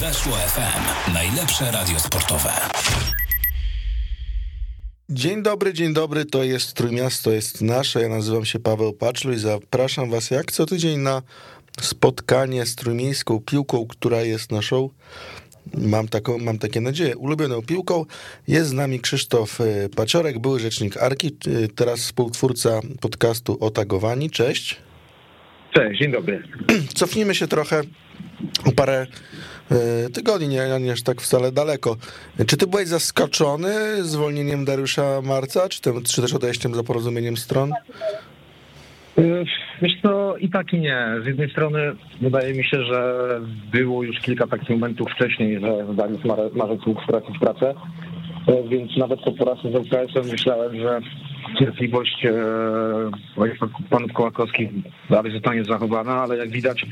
Weszło FM. Najlepsze radio sportowe. Dzień dobry, dzień dobry, to jest Trójmiasto, jest nasze. Ja nazywam się Paweł Paczlu i zapraszam was jak co tydzień na spotkanie z trójmiejską piłką, która jest naszą, mam, taką, mam takie nadzieję, ulubioną piłką. Jest z nami Krzysztof e, Paciorek, były rzecznik Arki, e, teraz współtwórca podcastu Otagowani. Cześć. Cześć, dzień dobry. Cofnijmy się trochę o parę tygodni, nie, nie aż tak wcale daleko. Czy ty byłeś zaskoczony zwolnieniem Dariusza Marca, czy, tym, czy też odejściem za porozumieniem stron? Y, wiesz co, i tak i nie. Z jednej strony wydaje mi się, że było już kilka takich momentów wcześniej, że Dariusz Marzec mógł stracić pracę, y, więc nawet po porażce z UKS-em myślałem, że cierpliwość e, panów Kołakowskich dalej zostanie zachowana, ale jak widać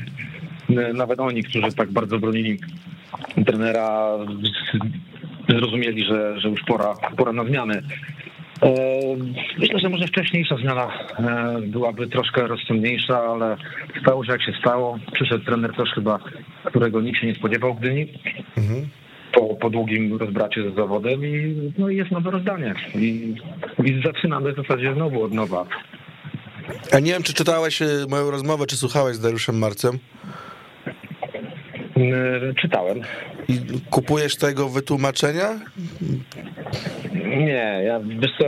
nawet oni, którzy tak bardzo bronili trenera, zrozumieli, że, że już pora, pora na zmiany. E, myślę, że może wcześniejsza zmiana e, byłaby troszkę rozsądniejsza, ale stało się jak się stało. Przyszedł trener też chyba, którego nikt się nie spodziewał w Gdyni. Mhm. Po, po długim rozbracie z zawodem i, no jest nowe rozdanie. I, I zaczynamy w zasadzie znowu od nowa. A nie wiem, czy czytałeś e, moją rozmowę, czy słuchałeś z Dariuszem Marcem? Czytałem. I kupujesz tego wytłumaczenia? Nie, ja wiesz co,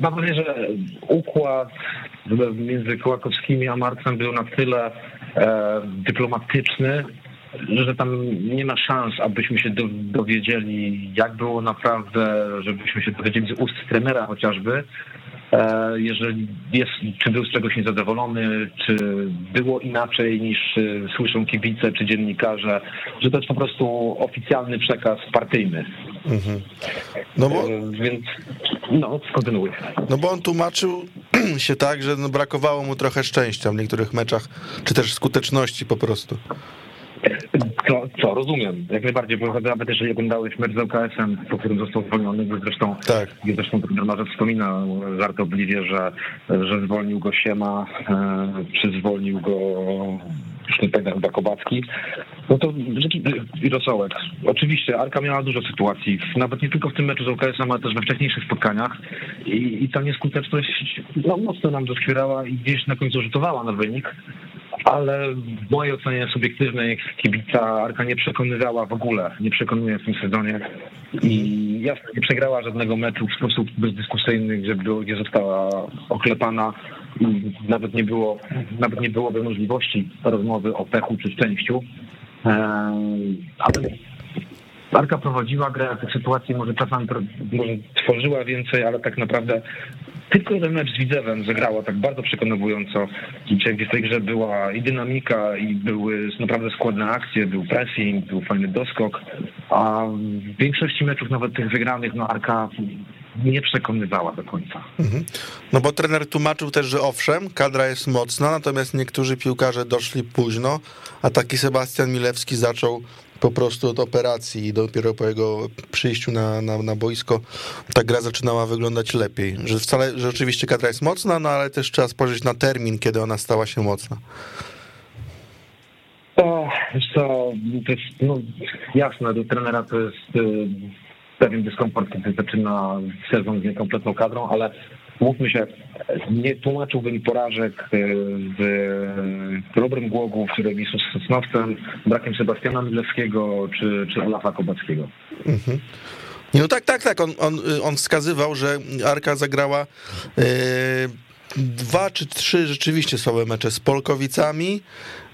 mam wrażenie, że układ między Kołakowskimi a Marcem był na tyle e, dyplomatyczny, że tam nie ma szans, abyśmy się dowiedzieli, jak było naprawdę, żebyśmy się dowiedzieli z ust trenera chociażby, jeżeli jest, czy był z czegoś niezadowolony, czy było inaczej niż e, słyszą kibice czy dziennikarze, że to jest po prostu oficjalny przekaz partyjny. Mhm. No bo, e, Więc no, kontynuuj. No bo on tłumaczył się tak, że no brakowało mu trochę szczęścia w niektórych meczach, czy też skuteczności po prostu. Co, co rozumiem, jak najbardziej, bo nawet jeżeli oglądałeś mecz z LKS-em, po którym został zwolniony, gdzie zresztą, tak. gdzie zresztą trener wspomina żartobliwie, że, że zwolnił go Siema, e, czy zwolnił go już nie pamiętam chyba Kobacki, no to i Rosołek. Oczywiście Arka miała dużo sytuacji, nawet nie tylko w tym meczu z LKS-em, ale też we wcześniejszych spotkaniach i, i ta nieskuteczność no, mocno nam doskwierała i gdzieś na końcu rzutowała na wynik ale w mojej ocenie subiektywnej kibica Arka nie przekonywała w ogóle, nie przekonuje w tym sezonie i jasne nie przegrała żadnego meczu w sposób bezdyskusyjny, gdzie, było, gdzie została oklepana i nawet nie było, nawet nie byłoby możliwości rozmowy o pechu czy szczęściu. Ale Arka prowadziła grę, tych sytuacji może czasami tworzyła więcej, ale tak naprawdę tylko jeden mecz z Widzewem zagrało tak bardzo przekonująco, gdzie w tej grze była i dynamika, i były naprawdę składne akcje, był pressing, był fajny doskok, a w większości meczów, nawet tych wygranych, no Arka nie przekonywała do końca. Mhm. No bo trener tłumaczył też, że owszem, kadra jest mocna, natomiast niektórzy piłkarze doszli późno, a taki Sebastian Milewski zaczął po prostu od operacji i dopiero po jego przyjściu na, na, na boisko ta gra zaczynała wyglądać lepiej. Że wcale, że oczywiście kadra jest mocna, no ale też trzeba spojrzeć na termin, kiedy ona stała się mocna. To, to, to jest no, jasne, do trenera to jest y, pewien dyskomfort, kiedy zaczyna sezon z niekompletną kadrą, ale mówmy się, nie tłumaczyłbym porażek e, w dobrym Głogów, czy remisu z Sosnowcem, brakiem Sebastiana Milewskiego, czy, czy Olafa Kobackiego. Mhm. No tak, tak, tak. On, on, on wskazywał, że Arka zagrała yy, dwa czy trzy rzeczywiście słabe mecze z Polkowicami,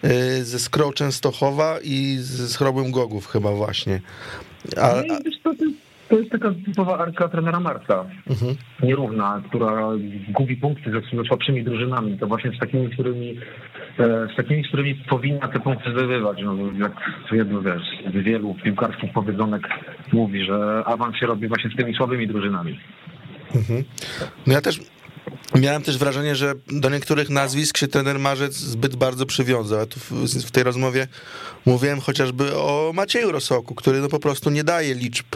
yy, ze Skrą Częstochowa i z Chrobym Gogów chyba właśnie. A, a... To jest taka typowa arka trenera Marca, mhm. nierówna, która gubi punkty ze słabszymi drużynami. To właśnie z takimi, którymi, e, z takimi, z którymi powinna te punkty zdobywać. No, jak jedno wiesz, wielu piłkarskich powiedzonek mówi, że awans się robi właśnie z tymi słabymi drużynami. Mhm. No ja też Miałem też wrażenie, że do niektórych nazwisk się trener Marzec zbyt bardzo przywiązał. Ja tu w, w tej rozmowie mówiłem chociażby o Macieju Rosoku, który no po prostu nie daje liczb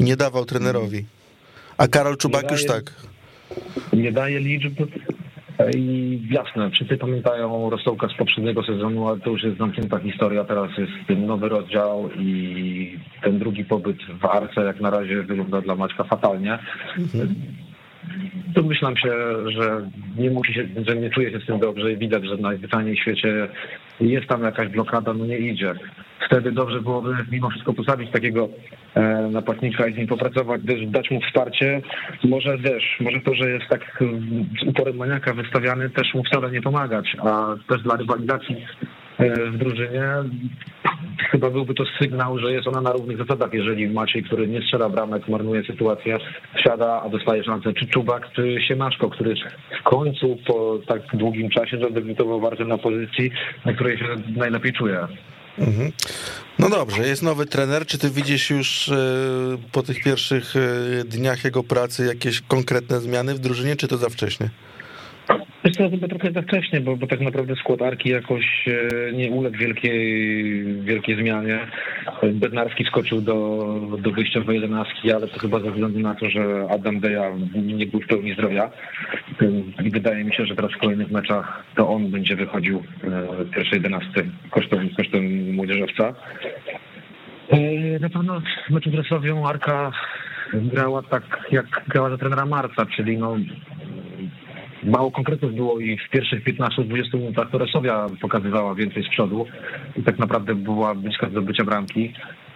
i nie dawał trenerowi. A Karol Czubak daje, już tak. Nie daje liczb, I jasne, wszyscy pamiętają Rosołka z poprzedniego sezonu, ale to już jest zamknięta historia, teraz jest nowy rozdział i ten drugi pobyt w Arce jak na razie wygląda dla Maćka fatalnie. Mhm. Domyślam się, że nie musi się, że nie czuje się z tym dobrze i widać, że najzwyczajniej w świecie jest tam jakaś blokada, no nie idzie. Wtedy dobrze byłoby mimo wszystko postawić takiego e, napastnika i z nim popracować, też dać mu wsparcie. Może wiesz, może to, że jest tak z uporem maniaka wystawiany, też mu wcale nie pomagać, a też dla rywalizacji w drużynie chyba byłby to sygnał, że jest ona na równych zasadach, jeżeli Maciej, który nie strzela bramek, marnuje sytuację, wsiada, a dostaje szansę, czy Czubak, czy Siemaszko, który w końcu po tak długim czasie zadebiutował bardzo na pozycji, na której się najlepiej czuje. Mhm. No dobrze, jest nowy trener. Czy ty widzisz już e, po tych pierwszych e, dniach jego pracy jakieś konkretne zmiany w drużynie, czy to za wcześnie? Jest to chyba trochę za wcześnie, bo, bo tak naprawdę skład Arki jakoś e, nie uległ wielkiej, wielkiej zmianie. Bednarski skoczył do, do wyjściowej jedenastki, ale to chyba ze względu na to, że Adam Deja nie był w pełni zdrowia. I wydaje mi się, że teraz w kolejnych meczach to on będzie wychodził e, w pierwszej jedenastce kosztem, kosztem młodzieżowca. E, na pewno w meczu z Resłowią Arka grała tak, jak grała za trenera Marca, czyli no mało konkretów było i w pierwszych 15-20 minutach to Resowia pokazywała więcej z przodu i tak naprawdę była bliska zdobycia bramki.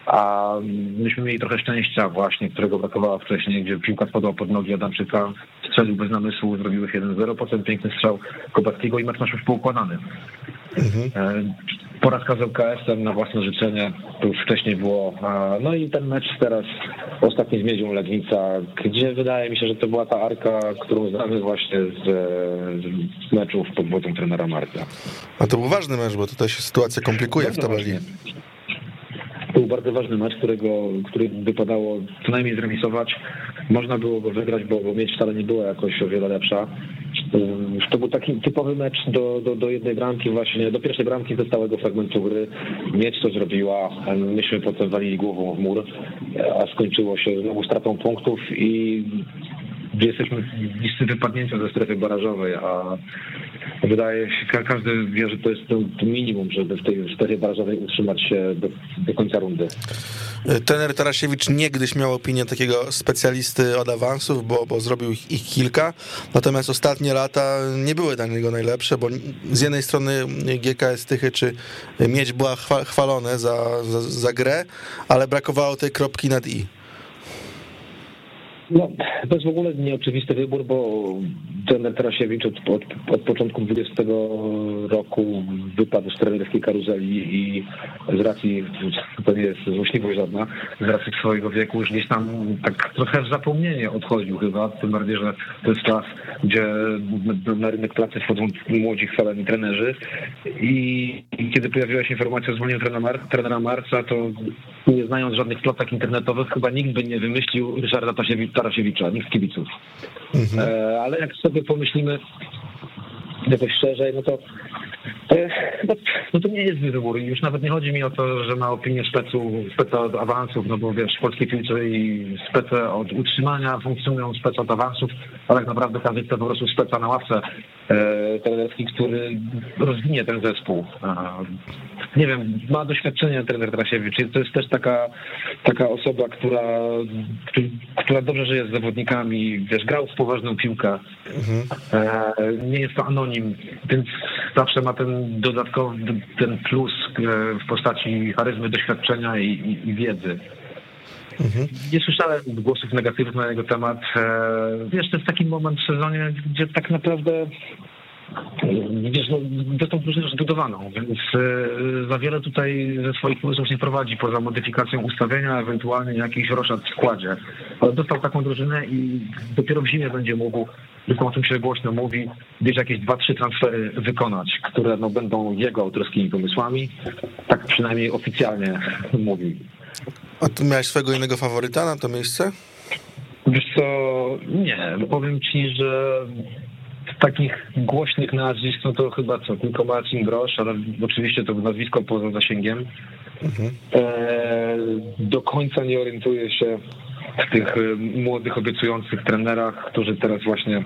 A myśmy mieli trochę szczęścia właśnie, którego brakowało wcześniej, gdzie piłka spadła pod nogi Adamczyka, strzelił bez namysłu, zrobiłeś 1-0, potem piękny strzał Kobackiego i mecz nasz już poukładany. Mhm. E, porażka z LKS-em na własne życzenie, to już wcześniej było. No i ten mecz teraz ostatni z Miedzią Legnica, gdzie wydaje mi się, że to była ta arka, którą znamy właśnie z, z meczów pod wodą trenera Marka. A to był ważny mecz, bo tutaj się sytuacja komplikuje w tabeli. To był bardzo ważny mecz, którego, który wypadało co najmniej zremisować. Można było go wygrać, bo, bo mieć wcale nie była jakoś o wiele lepsza. To był taki typowy mecz do, do, do jednej bramki właśnie, do pierwszej bramki ze stałego fragmentu gry. Mieć to zrobiła, myśmy potem walili głową w mur, a skończyło się znowu stratą punktów i jesteśmy bliscy wypadnięcia ze strefy barażowej, a wydaje się, każdy wie, że to jest to minimum, żeby w tej strefie barażowej utrzymać się do, do końca rundy. Tener Tarasiewicz niegdyś miał opinię takiego specjalisty od awansów, bo, bo zrobił ich, ich, kilka, natomiast ostatnie lata nie były dla niego najlepsze, bo z jednej strony GKS Tychy czy Miedź była chwalone za, za, za grę, ale brakowało tej kropki nad i. No, to jest w ogóle nieoczywisty wybór, bo trener Tarasiewicz od, od, od początku 20 roku wypadł z trenerskiej karuzeli i z racji, to nie jest złośliwość żadna, z racji swojego wieku już gdzieś tam tak trochę w zapomnienie odchodził chyba, tym bardziej, że to jest czas, gdzie na rynek pracy wchodzą młodzi chwaleni trenerzy i, i kiedy pojawiła się informacja o zwolnieniu trenera, trenera Marca, to nie znając żadnych plotek internetowych, chyba nikt by nie wymyślił Ryszarda Tarasiewicza, nikt z kibiców. Mhm. E, ale jak sobie pomyślimy jakoś szerzej, no to no, no to nie jest wybór. Już nawet nie chodzi mi o to, że ma opinię specu, speca od awansów, no bo wiesz, w polskiej piłce i spece od utrzymania funkcjonują spece od awansów, ale tak naprawdę każdy chce po prostu speca na ławce e, trenerski, który rozwinie ten zespół. E, nie wiem, ma doświadczenie trener Trasiewicz. To jest też taka, taka osoba, która, która dobrze żyje z zawodnikami, wiesz, grał w poważną piłkę. Mhm. E, nie jest to anonim, więc zawsze ma ten dodatkowy, ten plus e, w postaci charyzmy, doświadczenia i, i, i wiedzy. Mhm. Nie słyszałem głosów negatywnych na jego temat. E, wiesz, to jest taki moment w sezonie, gdzie tak naprawdę Wiesz, no, dostał drużynę zbudowaną, więc e, za wiele tutaj ze swoich pomysłów nie prowadzi poza modyfikacją ustawienia, ewentualnie jakiś roszad w składzie. Ale dostał taką drużynę i dopiero w zimie będzie mógł, tylko o tym się głośno mówi, gdzieś jakieś dwa, trzy transfery wykonać, które no, będą jego autorskimi pomysłami. Tak przynajmniej oficjalnie mówi. A ty miałeś swego innego faworyta na to miejsce? Wiesz co, nie. Powiem ci, że takich głośnych nazwisk, no to chyba co, tylko Marcin Grosz, ale oczywiście to nazwisko poza zasięgiem. Mhm. E, do końca nie orientuję się w tych e, młodych, obiecujących trenerach, którzy teraz właśnie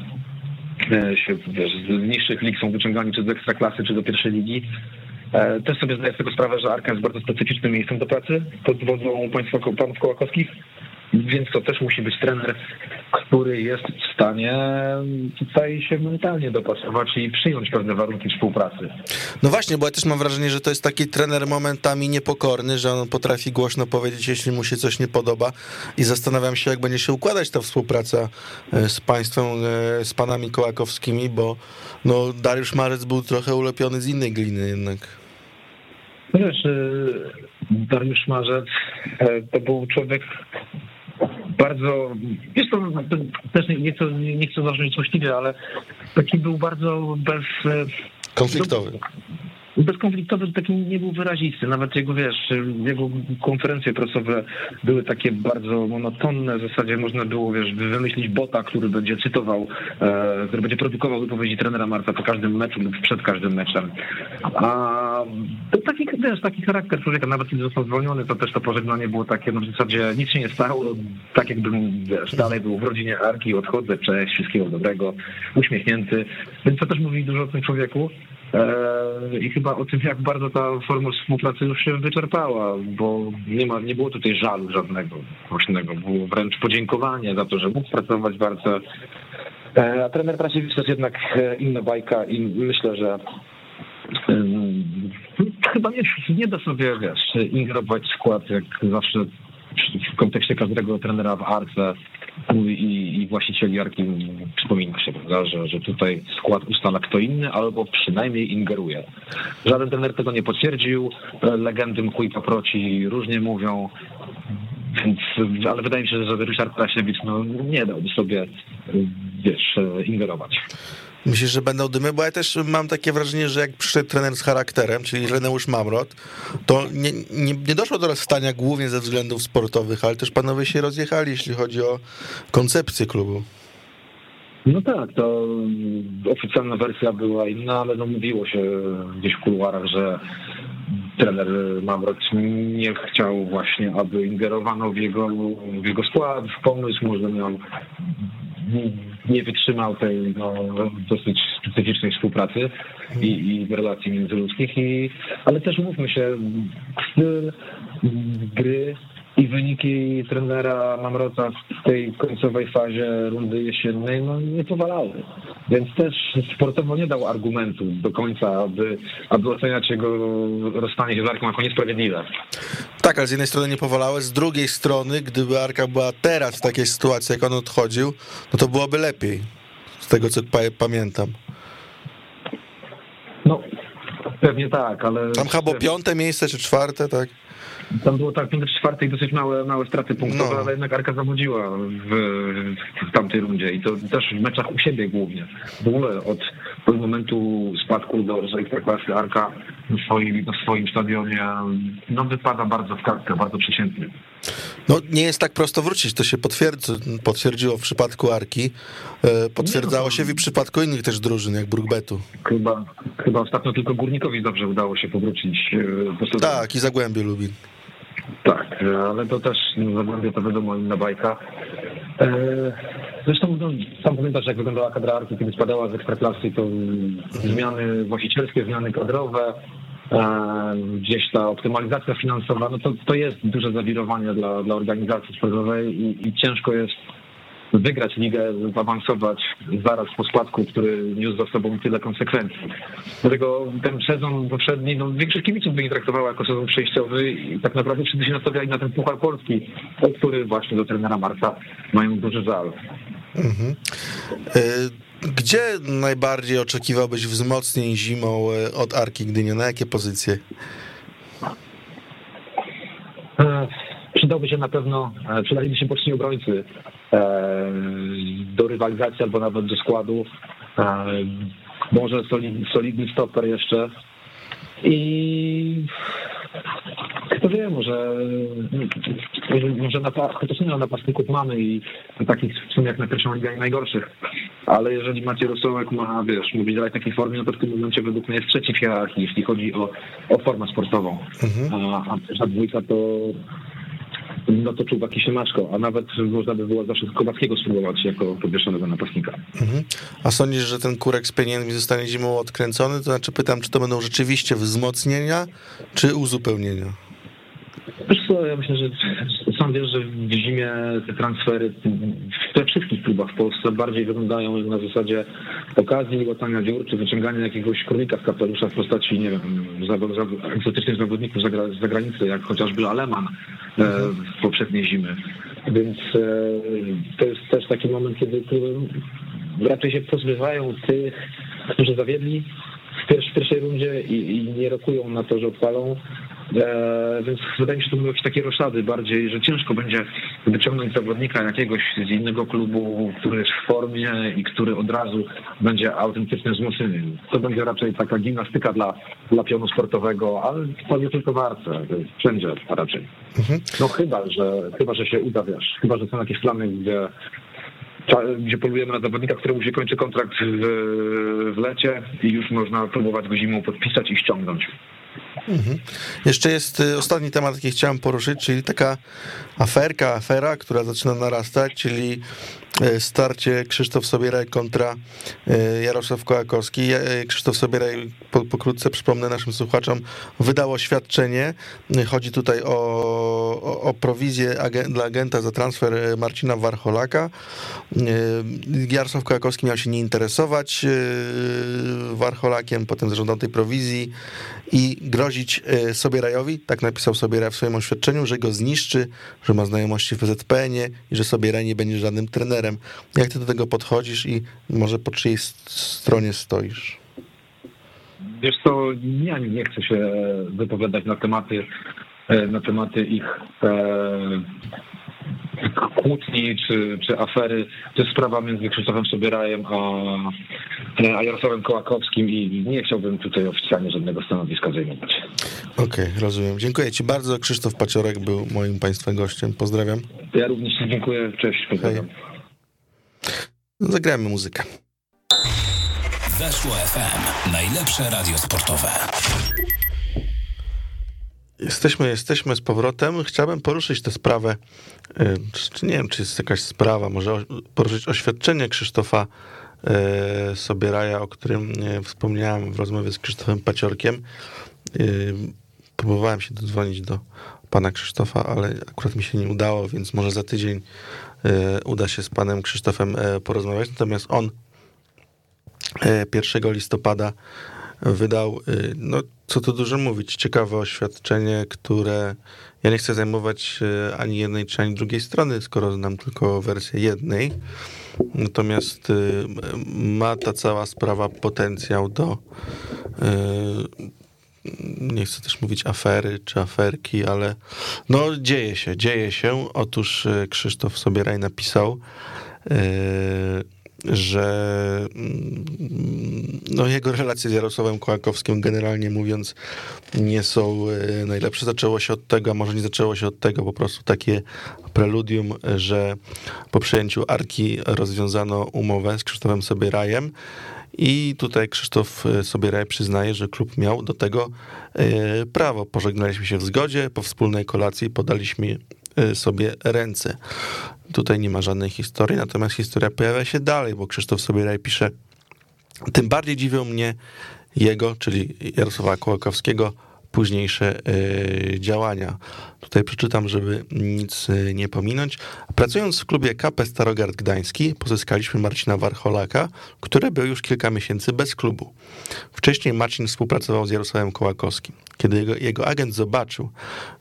się wiesz, z niższych lig są wyciągani czy z ekstraklasy, czy do pierwszej ligi. Też sobie zdaję z tego sprawę, że Arka jest bardzo specyficznym miejscem do pracy pod wodzą państwa panów Kołakowskich. Więc to też musi być trener, który jest w stanie tutaj się mentalnie dopasować i przyjąć pewne warunki współpracy. No właśnie, bo ja też mam wrażenie, że to jest taki trener momentami niepokorny, że on potrafi głośno powiedzieć, jeśli mu się coś nie podoba i zastanawiam się, jak będzie się układać ta współpraca e, z państwem, e, z panami Kołakowskimi, bo no, Dariusz Marec był trochę ulepiony z innej gliny jednak. No wiesz, e, Dariusz Marzec to był człowiek bardzo, jest to też nie, chcę, nie chcę zabrzmieć złośliwie, ale taki był bardzo bez... Konfliktowy. Do, bezkonfliktowy taki nie był wyrazisty. Nawet jego, wiesz, jego konferencje prasowe były takie bardzo monotonne. W zasadzie można było, wiesz, wymyślić bota, który będzie cytował, e, który będzie produkował wypowiedzi trenera Marta po każdym meczu lub przed każdym meczem. A to taki, wiesz, taki charakter człowieka, nawet kiedy został zwolniony, to też to pożegnanie było takie, no w zasadzie nic się nie stało, tak jakbym, wiesz, dalej był w rodzinie Arki, odchodzę, cześć, wszystkiego dobrego, uśmiechnięty. Więc to też mówi dużo o tym człowieku. E, I chyba o tym, jak bardzo ta forma współpracy już się wyczerpała, bo nie, ma, nie było tutaj żalu żadnego głośnego. Było wręcz podziękowanie za to, że mógł pracować w Arce. E, a trener Prasiewicz to jest jednak e, inna bajka i myślę, że chyba nie, nie da sobie, wiesz, ingerować skład, jak zawsze w kontekście każdego trenera w Arce i, i właściciel Jarki przypomina się, prawda, że, że tutaj skład ustala kto inny, albo przynajmniej ingeruje. Żaden trener tego nie potwierdził, legendy i paproci różnie mówią, więc, ale wydaje mi się, że Ryszard Prasiewicz no, nie dałby sobie, wiesz, ingerować. Myślisz, że będą dymy? Bo ja też mam takie wrażenie, że jak przyszedł trener z charakterem, czyli Reneusz Mamrot, to nie, nie, nie doszło do rozstania głównie ze względów sportowych, ale też panowie się rozjechali, jeśli chodzi o koncepcję klubu. No tak, to oficjalna wersja była inna, ale no mówiło się gdzieś w kuluarach, że trener Mamrot nie chciał właśnie, aby ingerowano w jego, w jego skład, w pomysł, może miał nie wytrzymał tej no, dosyć specyficznej współpracy i, i relacji międzyludzkich, i, ale też mówmy się, styl gry i wyniki trenera Mamrota w tej końcowej fazie rundy jesiennej no, nie powalały. Więc też sportowo nie dał argumentu do końca, aby, aby oceniać jego rozstanie się z Arką jako niesprawiedliwe. Tak, ale z jednej strony nie powalały, z drugiej strony, gdyby Arka była teraz w takiej sytuacji, jak on odchodził, no to byłoby lepiej, z tego co pamiętam. No, pewnie tak, ale... Tam chyba piąte miejsce czy czwarte, tak? Tam było tak, w czwartej dosyć małe, małe straty punktowe, no. ale jednak Arka zawodziła w, w tamtej rundzie i to też w meczach u siebie głównie. W ogóle od, od momentu spadku do Ekstraklasy Arka w swoim, w swoim stadionie no, wypada bardzo w kartkę, bardzo przeciętnie. No nie jest tak prosto wrócić, to się potwierdzi, potwierdziło w przypadku Arki, e, potwierdzało no, się w przypadku innych też drużyn, jak Brugbetu. Chyba, chyba ostatnio tylko Górnikowi dobrze udało się powrócić. E, tak, i Zagłębie Lubin. Tak, ale to też no, Zagłębie to wiadomo inna bajka. E, zresztą no, sam pamiętasz, jak wyglądała kadra Arki, kiedy spadała z Ekstraklasy, to zmiany właścicielskie, zmiany kadrowe, gdzieś ta optymalizacja finansowa, no to, to jest duże zawirowanie dla, dla organizacji sportowej i, i ciężko jest wygrać ligę, awansować zaraz po spadku, który niósł za sobą tyle konsekwencji. Dlatego ten sezon poprzedni, no większość kibiców by nie traktowała jako sezon przejściowy i tak naprawdę wszyscy się nastawiali na ten Puchar Polski, o który właśnie do trenera Marca mają duży żal. Mhm. Gdzie najbardziej oczekiwałbyś wzmocnień zimą e, od Arki Gdynia? Na jakie pozycje? E, przydałby się na pewno, e, przydaliby się poczni obrońcy do rywalizacji albo nawet do składu. Może solidny stoper jeszcze. I kto wie, może, może chociaż nie napastników mamy i takich w sumie jak na pierwszą ligę najgorszych, ale jeżeli Maciej Rosołek ma, wiesz, mówi w takiej formie, no to w tym momencie według mnie jest trzeci w hierarchii, jeśli chodzi o, o formę sportową. Mhm. A, a dwójka to no to Czubak i Siemaczko, a nawet można by było zawsze Kowalskiego spróbować jako podwieszonego napastnika. Mhm. A sądzisz, że ten kurek z pieniędzmi zostanie zimą odkręcony? To znaczy pytam, czy to będą rzeczywiście wzmocnienia, czy uzupełnienia? Wiesz co, ja myślę, że sam wiesz, że w zimie te transfery we wszystkich klubach w Polsce bardziej wyglądają na zasadzie okazji łatania dziur, czy wyciągania jakiegoś królika z kapelusza w postaci, nie wiem, egzotycznych zawodników z zagranicy, jak chociażby Aleman e, w poprzedniej zimy. Więc e, to jest też taki moment, kiedy kluby raczej się pozbywają tych, którzy zawiedli w pierwszej rundzie i, i nie rokują na to, że odpalą więc wydaje mi się, że to były jakieś takie roszady bardziej, że ciężko będzie wyciągnąć zawodnika jakiegoś z innego klubu, który jest w formie i który od razu będzie autentycznym wzmocnieniem. To będzie raczej taka gimnastyka dla, dla pionu sportowego, ale to nie tylko warce, wszędzie raczej. Mhm. No chyba, że chyba, że się uda, wiesz, chyba, że są jakieś plany, gdzie gdzie polujemy na zawodnika, któremu się kończy kontrakt w, w lecie i już można próbować go zimą podpisać i ściągnąć. Mhm. Jeszcze jest y, ostatni temat, jaki chciałem poruszyć, czyli taka aferka, afera, która zaczyna narastać, czyli starcie Krzysztof Sobieraj kontra y, Jarosław Kołakowski. Krzysztof Sobieraj, pokrótce przypomnę naszym słuchaczom, wydał oświadczenie. Chodzi tutaj o, o, o prowizję dla agenta za transfer Marcina Warcholaka. Jarosław Kołakowski miał się nie interesować Warcholakiem, potem zażądał tej prowizji i grozić e, sobie Rajowi, tak napisał sobie Raj w swoim oświadczeniu, że go zniszczy, że ma znajomości w PZPN-ie i że sobie Raj nie będzie żadnym trenerem. Jak ty do tego podchodzisz i może po czyjej stronie stoisz? Wiesz co, ja nie chcę się wypowiadać na tematy, e, na tematy ich e, kłótni czy, czy afery. To jest sprawa między Krzysztofem Sobierajem a, a Jarosławem Kołakowskim i nie chciałbym tutaj oficjalnie żadnego stanowiska zajmować. Okej, okay, rozumiem. Dziękuję Ci bardzo. Krzysztof Paciorek był moim Państwa gościem. Pozdrawiam. Ja również dziękuję. Cześć. Pozdrawiam. Hej. Zagrajmy muzykę. Weszło FM. Najlepsze radio sportowe. Jesteśmy, jesteśmy z powrotem. Chciałbym poruszyć tę sprawę, y, czy nie wiem, czy jest jakaś sprawa, może poruszyć oświadczenie Krzysztofa y, Sobieraja, o którym y, wspomniałem w rozmowie z Krzysztofem Paciorkiem. Próbowałem się dodzwonić do pana Krzysztofa, ale akurat mi się nie udało, więc może za tydzień uda się z panem Krzysztofem porozmawiać. Natomiast on 1 listopada wydał, no co tu dużo mówić, ciekawe oświadczenie, które ja nie chcę zajmować ani jednej czy ani drugiej strony, skoro znam tylko wersję jednej. Natomiast ma ta cała sprawa potencjał do nie chcę też mówić afery czy aferki, ale no dzieje się, dzieje się. Otóż Krzysztof Sobieraj napisał że mm, no, jego relacje z Jarosławem Kołakowskim generalnie mówiąc nie są e, najlepsze. Zaczęło się od tego, a może nie zaczęło się od tego, po prostu takie preludium, że po przejęciu Arki rozwiązano umowę z Krzysztofem Sobierajem i tutaj Krzysztof e, Sobieraj przyznaje, że klub miał do tego e, prawo. Pożegnaliśmy się w zgodzie, po wspólnej kolacji podaliśmy Y, sobie ręce. Tutaj nie ma żadnej historii, natomiast historia pojawia się dalej, bo Krzysztof Sobieraj pisze, tym bardziej dziwią mnie jego, czyli Jarosława Kołakowskiego, późniejsze y, działania. Tutaj przeczytam, żeby nic y, nie pominąć. Pracując w klubie KP Starogard Gdański pozyskaliśmy Marcina Warcholaka, który był już kilka miesięcy bez klubu. Wcześniej Marcin współpracował z Jarosławem Kołakowskim. Kiedy jego, jego agent zobaczył,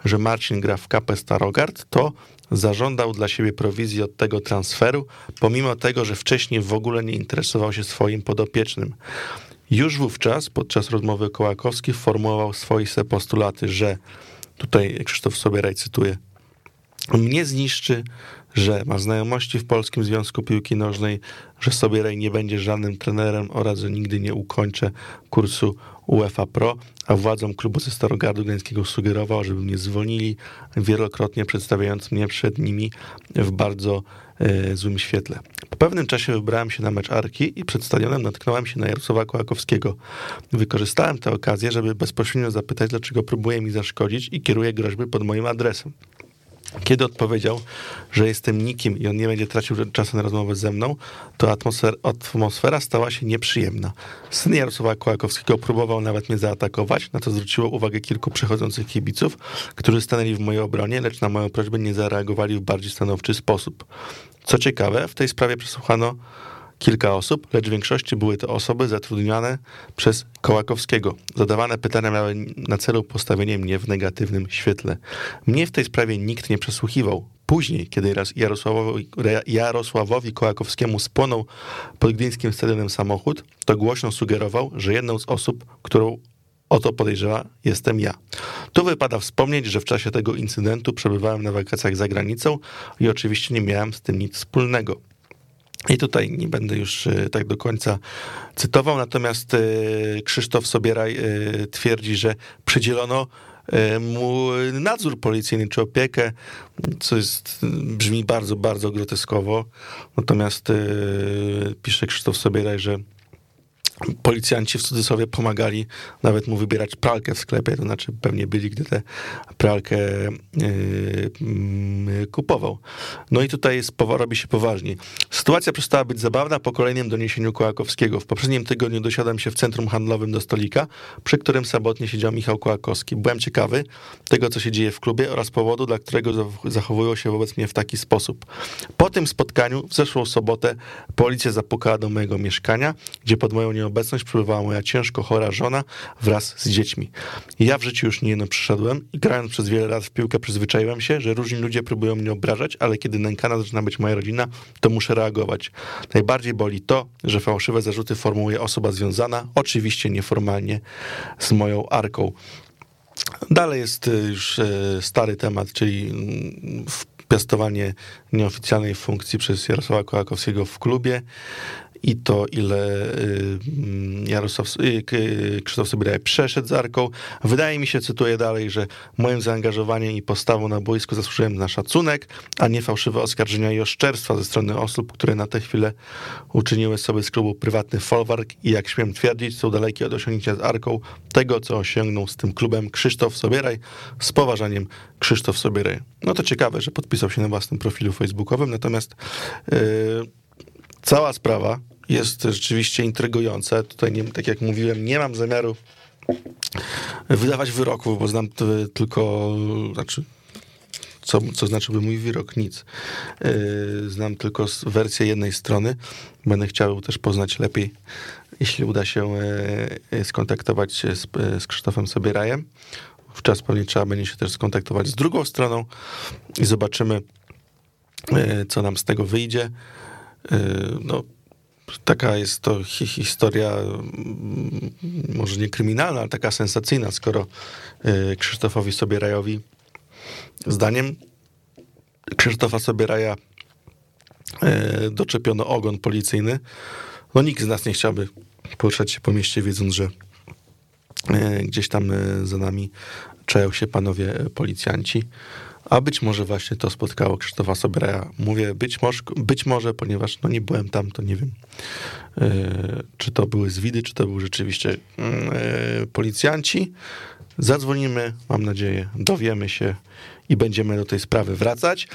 że Marcin gra w KP Starogard, to zażądał dla siebie prowizji od tego transferu, pomimo tego, że wcześniej w ogóle nie interesował się swoim podopiecznym. Już wówczas, podczas rozmowy Kołakowski, formułował swoiste postulaty, że tutaj Krzysztof Sobieraj cytuje, mnie zniszczy, że ma znajomości w Polskim Związku Piłki Nożnej, że Sobieraj nie będzie żadnym trenerem oraz że nigdy nie ukończę kursu UEFA Pro, a władzom klubu ze Starogardu Gdańskiego sugerował, żeby mnie zwolnili, wielokrotnie przedstawiając mnie przed nimi w bardzo złym świetle. Po pewnym czasie wybrałem się na mecz Arki i przed stadionem natknąłem się na Jarosława Kołakowskiego. Wykorzystałem tę okazję, żeby bezpośrednio zapytać, dlaczego próbuje mi zaszkodzić i kieruje groźby pod moim adresem. Kiedy odpowiedział, że jestem nikim i on nie będzie tracił czasu na rozmowę ze mną, to atmosfera, atmosfera stała się nieprzyjemna. Syn Jarosława Kołakowskiego próbował nawet mnie zaatakować, na co zwróciło uwagę kilku przechodzących kibiców, którzy stanęli w mojej obronie, lecz na moją prośbę nie zareagowali w bardziej stanowczy sposób. Co ciekawe, w tej sprawie przesłuchano kilka osób, lecz w większości były to osoby zatrudnione przez Kołakowskiego. Zadawane pytania miały na celu postawienie mnie w negatywnym świetle. Mnie w tej sprawie nikt nie przesłuchiwał. Później, kiedy Jarosławowi, Jarosławowi Kołakowskiemu spłonął pod Gdyńskim Stadionem samochód, to głośno sugerował, że jedną z osób, którą o to podejrzewa jestem ja. Tu wypada wspomnieć, że w czasie tego incydentu przebywałem na wakacjach za granicą i oczywiście nie miałem z tym nic wspólnego. I tutaj nie będę już e, tak do końca cytował, natomiast e, Krzysztof Sobieraj e, twierdzi, że przydzielono mu nadzór policyjny czy opiekę, co jest, brzmi bardzo, bardzo groteskowo. Natomiast pisze Krzysztof Sobieraj, że policjanci w cudzysłowie pomagali nawet mu wybierać pralkę w sklepie, to znaczy pewnie byli, gdy tę pralkę yy, kupował. No i tutaj jest, robi się poważnie. Sytuacja przestała być zabawna po kolejnym doniesieniu Kołakowskiego. W poprzednim tygodniu dosiadłem się w centrum handlowym do stolika, przy którym samotnie siedział Michał Kołakowski. Byłem ciekawy tego, co się dzieje w klubie oraz powodu, dla którego zachowują się wobec mnie w taki sposób. Po tym spotkaniu w zeszłą sobotę policja zapukała do mojego mieszkania, gdzie pod moją nieobecność przebywała moja ciężko chora żona wraz z dziećmi. Ja w życiu już nie jedno przyszedłem i grając przez wiele lat w piłkę przyzwyczaiłem się, że różni ludzie próbują mnie obrażać, ale kiedy nękana zaczyna być moja rodzina, to muszę reagować. Najbardziej boli to, że fałszywe zarzuty formułuje osoba związana, oczywiście nieformalnie, z moją arką. Dalej jest y, już y, stary temat, czyli mm, piastowanie nieoficjalnej funkcji przez Jarosława Kołakowskiego w klubie i to, ile y, Jarosław, y, Krzysztof Sobieraj przeszedł z Arką. Wydaje mi się, cytuję dalej, że moim zaangażowaniem i postawą na boisku zasłużyłem na szacunek, a nie fałszywe oskarżenia i oszczerstwa ze strony osób, które na tę chwilę uczyniły sobie z klubu prywatny folwark i jak śmiem twierdzić, są dalekie od osiągnięcia z Arką tego, co osiągnął z tym klubem Krzysztof Sobieraj. Z poważaniem Krzysztof Sobieraj. No to ciekawe, że podpisał się na własnym profilu facebookowym, natomiast yy, cała sprawa jest rzeczywiście intrygująca. Tutaj, nie, tak jak mówiłem, nie mam zamiaru wydawać wyroków, bo znam tylko, znaczy, co, co mój wyrok? Nic. Yy, znam tylko wersję jednej strony. Będę chciał też poznać lepiej, jeśli uda się yy, skontaktować się z, z Krzysztofem Sobierajem. Wczas pewnie trzeba będzie się też skontaktować z drugą stroną i zobaczymy, yy, co nam z tego wyjdzie. No, taka jest to historia, mm, może nie kryminalna, ale taka sensacyjna, skoro y, Krzysztofowi Sobierajowi, zdaniem Krzysztofa Sobieraja, y, doczepiono ogon policyjny. No nikt z nas nie chciałby poruszać się po mieście, wiedząc, że y, gdzieś tam za nami czają się panowie policjanci. A być może właśnie to spotkało Krzysztofa Sobraja. Mówię być może, być może, ponieważ no nie byłem tam, to nie wiem, yy, czy to były zwidy, czy to były rzeczywiście yy, policjanci. Zadzwonimy, mam nadzieję, dowiemy się i będziemy do tej sprawy wracać.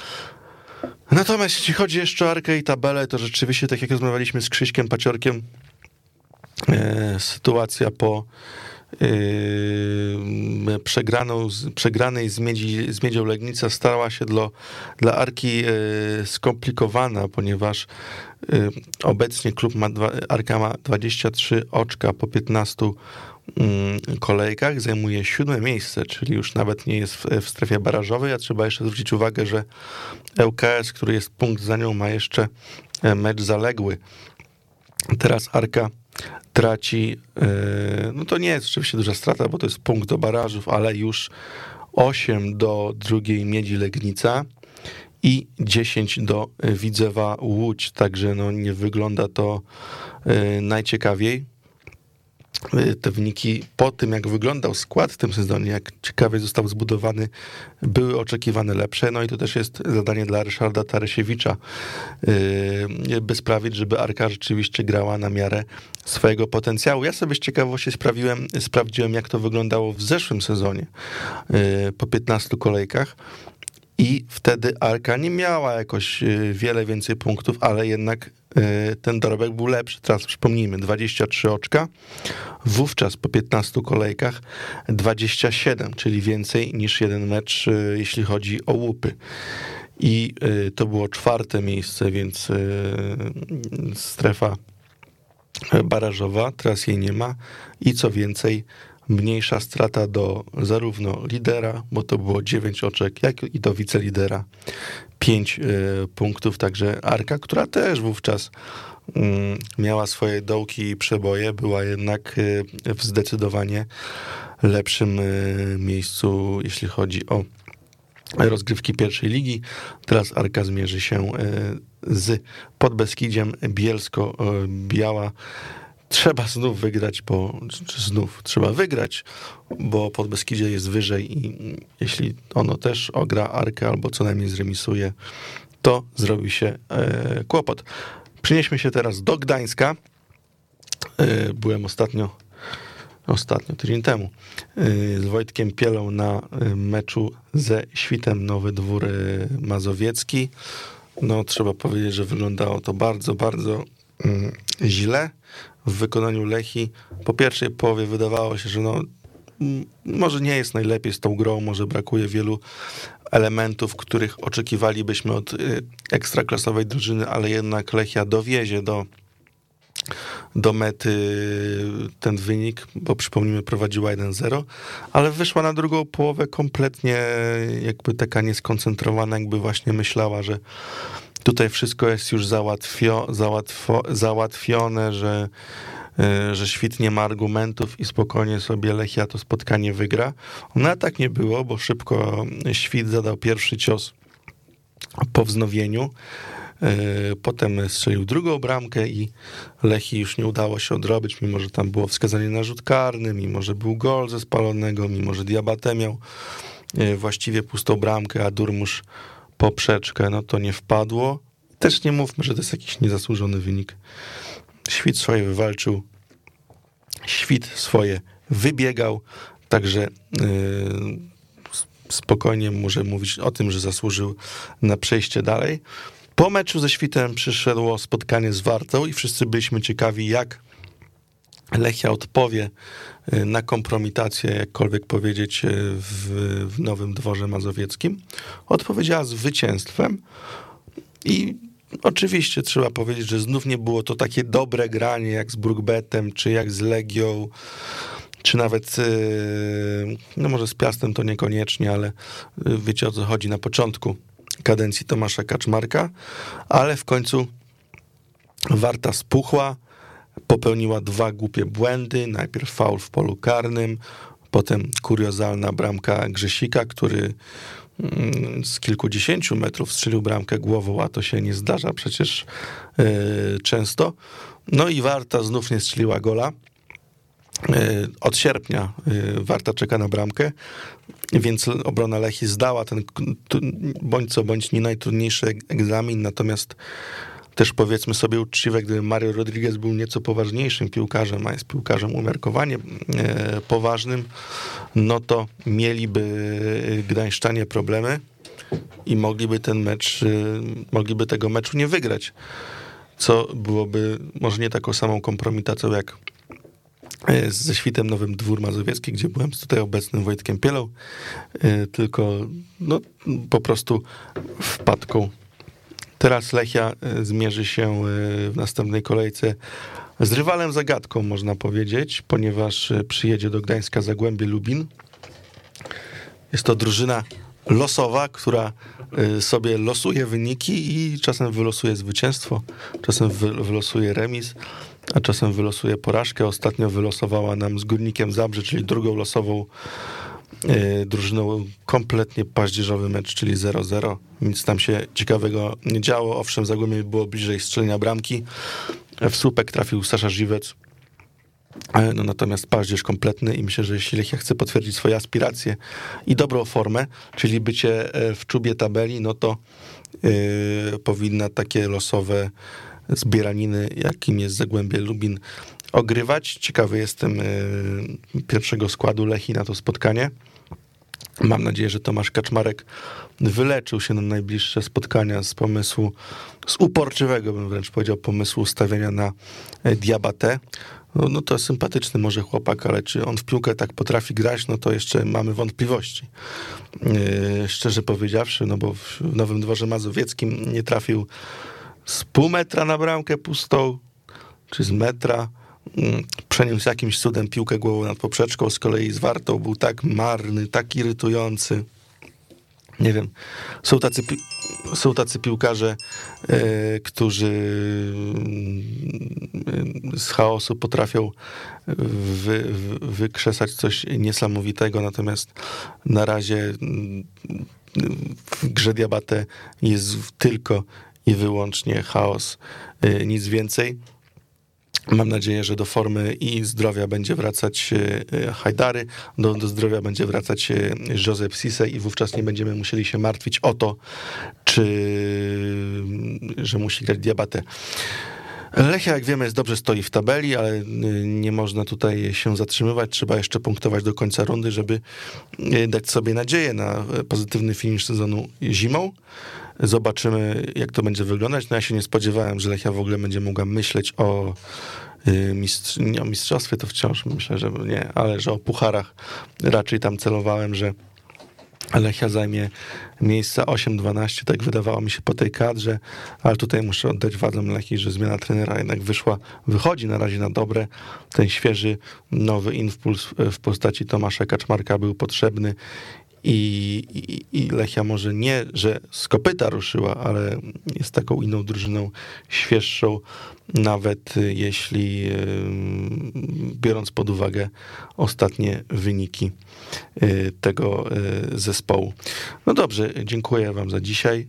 Natomiast jeśli chodzi jeszcze o Arkę i tabelę, to rzeczywiście, tak jak rozmawialiśmy z Krzyśkiem Paciorkiem, yy, sytuacja po przegraną, przegranej z, Miedzi, z Miedzią Legnica stała się dla, dla Arki yy, skomplikowana, ponieważ yy, obecnie klub ma, Arka ma 23 oczka po 15 mm, kolejkach, zajmuje siódme miejsce, czyli już nawet nie jest w, w strefie barażowej, a trzeba jeszcze zwrócić uwagę, że ŁKS, który jest punkt za nią, ma jeszcze mecz zaległy. Teraz Arka traci, e, no to nie jest oczywiście duża strata, bo to jest punkt do barażów, ale już 8 do drugiej Miedzi Legnica i 10 do Widzewa Łódź, także no nie wygląda to e, najciekawiej. Y, te wyniki po tym, jak wyglądał skład w tym sezonie, jak ciekawie został zbudowany, były oczekiwane lepsze. No i to też jest zadanie dla Ryszarda Taresiewicza, y, by sprawić, żeby Arka rzeczywiście grała na miarę swojego potencjału. Ja sobie z ciekawości sprawiłem, sprawdziłem, jak to wyglądało w zeszłym sezonie y, po 15 kolejkach i wtedy Arka nie miała jakoś wiele więcej punktów, ale jednak ten dorobek był lepszy. Teraz przypomnijmy, 23 oczka, wówczas po 15 kolejkach 27, czyli więcej niż jeden mecz, jeśli chodzi o łupy. I to było czwarte miejsce, więc strefa barażowa, teraz jej nie ma i co więcej, mniejsza strata do zarówno lidera, bo to było 9 oczek, jak i do wicelidera 5 y, punktów, także Arka, która też wówczas y, miała swoje dołki i przeboje, była jednak y, w zdecydowanie lepszym y, miejscu, jeśli chodzi o rozgrywki pierwszej ligi. Teraz Arka zmierzy się z Podbeskidziem Bielsko-Biała. Trzeba znów wygrać, bo znów trzeba wygrać, bo Podbeskidzie jest wyżej i jeśli ono też ogra Arkę albo co najmniej zremisuje, to zrobi się e, kłopot. Przynieśmy się teraz do Gdańska. E, byłem ostatnio ostatnio, tydzień temu, e, z Wojtkiem Pielą na meczu ze Świtem Nowy Dwór Mazowiecki. No, trzeba powiedzieć, że wyglądało to bardzo, bardzo źle w wykonaniu Lechi. Po pierwszej połowie wydawało się, że no, mm, może nie jest najlepiej z tą grą, może brakuje wielu elementów, których oczekiwalibyśmy od y, ekstraklasowej drużyny, ale jednak Lechia dowiezie do do mety ten wynik, bo przypomnijmy, prowadziła 1-0, ale wyszła na drugą połowę kompletnie jakby taka nieskoncentrowana, jakby właśnie myślała, że tutaj wszystko jest już załatwio, załatwo, załatwione, że, e, że świt nie ma argumentów i spokojnie sobie Lechia to spotkanie wygra. No tak nie było, bo szybko świt zadał pierwszy cios po wznowieniu. E, potem strzelił drugą bramkę i Lechi już nie udało się odrobić, mimo że tam było wskazanie na rzut karny, mimo że był gol ze spalonego, mimo że Diabate miał e, właściwie pustą bramkę, a Durmusz poprzeczkę, no to nie wpadło. Też nie mówmy, że to jest jakiś niezasłużony wynik. Świt swoje wywalczył, świt swoje wybiegał, także yy, spokojnie może mówić o tym, że zasłużył na przejście dalej. Po meczu ze Świtem przyszedło spotkanie z Wartą i wszyscy byliśmy ciekawi, jak Lechia odpowie y, na kompromitację, jakkolwiek powiedzieć, y, w, w Nowym Dworze Mazowieckim. Odpowiedziała zwycięstwem i oczywiście trzeba powiedzieć, że znów nie było to takie dobre granie jak z Brookbetem, czy jak z Legią, czy nawet, y, no może z Piastem to niekoniecznie, ale wiecie o co chodzi na początku kadencji Tomasza Kaczmarka, ale w końcu Warta spuchła, popełniła dwa głupie błędy. Najpierw faul w polu karnym, potem kuriozalna bramka Grzesika, który mm, z kilkudziesięciu metrów strzelił bramkę głową, a to się nie zdarza przecież yy, często. No i Warta znów nie strzeliła gola. Yy, od sierpnia yy, Warta czeka na bramkę, więc obrona Lechi zdała ten bądź co bądź nie najtrudniejszy egzamin, natomiast też powiedzmy sobie uczciwe, gdyby Mario Rodriguez był nieco poważniejszym piłkarzem, a jest piłkarzem umiarkowanie e, poważnym, no to mieliby gdańszczanie problemy i mogliby ten mecz, e, mogliby tego meczu nie wygrać, co byłoby może nie taką samą kompromitacją jak e, ze świtem Nowym Dwór Mazowiecki, gdzie byłem z tutaj obecnym Wojtkiem Pielą, tylko no, po prostu wpadką Teraz Lechia e, zmierzy się e, w następnej kolejce z rywalem zagadką, można powiedzieć, ponieważ e, przyjedzie do Gdańska Zagłębie Lubin. Jest to drużyna losowa, która sobie losuje wyniki i czasem wylosuje zwycięstwo, czasem wylosuje remis, a czasem wylosuje porażkę. Ostatnio wylosowała nam z Górnikiem Zabrze, czyli drugą losową drużyną kompletnie paździerzowy mecz, czyli 0-0. Nic tam się ciekawego nie działo. Owszem, Zagłębie było bliżej strzelenia bramki. W słupek trafił Sasza Żywec. E, no, natomiast paździerz kompletny i myślę, że jeśli Lechia chce potwierdzić swoje aspiracje i dobrą formę, czyli bycie e, w czubie tabeli, no to yy, powinna takie losowe zbieraniny, jakim jest Zagłębie Lubin, ogrywać. Ciekawy jestem yy, pierwszego składu Lechi na to spotkanie. Mam nadzieję, że Tomasz Kaczmarek wyleczył się na najbliższe spotkania z pomysłu, z uporczywego bym wręcz powiedział, pomysłu stawiania na e, diabatę. No, no to sympatyczny może chłopak, ale czy on w piłkę tak potrafi grać, no to jeszcze mamy wątpliwości. Yy, szczerze powiedziawszy, no bo w Nowym Dworze Mazowieckim nie trafił z pół metra na bramkę pustą, czy z metra. Mm, przeniósł jakimś cudem piłkę głową nad poprzeczką, z kolei z Wartą był tak marny, tak irytujący. Nie wiem, są tacy, są tacy piłkarze, e, którzy mm, z chaosu potrafią wy, wykrzesać coś niesamowitego, natomiast na razie mm, w grze Diabate jest tylko i wyłącznie chaos, e, nic więcej. Mam nadzieję, że do formy i zdrowia będzie wracać e, Hajdary, do, do zdrowia będzie wracać e, Josep Sisej i wówczas nie będziemy musieli się martwić o to, czy, że musi grać Diabatę. Lechia, jak wiemy, jest dobrze stoi w tabeli, ale e, nie można tutaj się zatrzymywać. Trzeba jeszcze punktować do końca rundy, żeby dać sobie nadzieję na pozytywny finisz sezonu zimą. Zobaczymy, jak to będzie wyglądać. No ja się nie spodziewałem, że Lechia w ogóle będzie mogła myśleć o, y, mistrz, nie, o mistrzostwie, to wciąż myślę, że nie, ale że o pucharach raczej tam celowałem, że Lechia zajmie miejsca 8-12, tak wydawało mi się po tej kadrze, ale tutaj muszę oddać wadzom Lechii, że zmiana trenera jednak wyszła, wychodzi na razie na dobre. Ten świeży, nowy impuls w postaci Tomasza Kaczmarka był potrzebny i, i, I, Lechia może nie, że z kopyta ruszyła, ale jest taką inną drużyną, świeższą, nawet jeśli biorąc pod uwagę ostatnie wyniki y, tego y, zespołu. No dobrze, dziękuję wam za dzisiaj.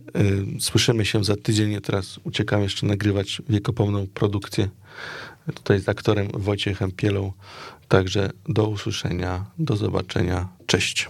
Y, słyszymy się za tydzień. Teraz uciekam jeszcze nagrywać wiekopomną produkcję tutaj z aktorem Wojciechem Pielą. Także do usłyszenia, do zobaczenia. Cześć.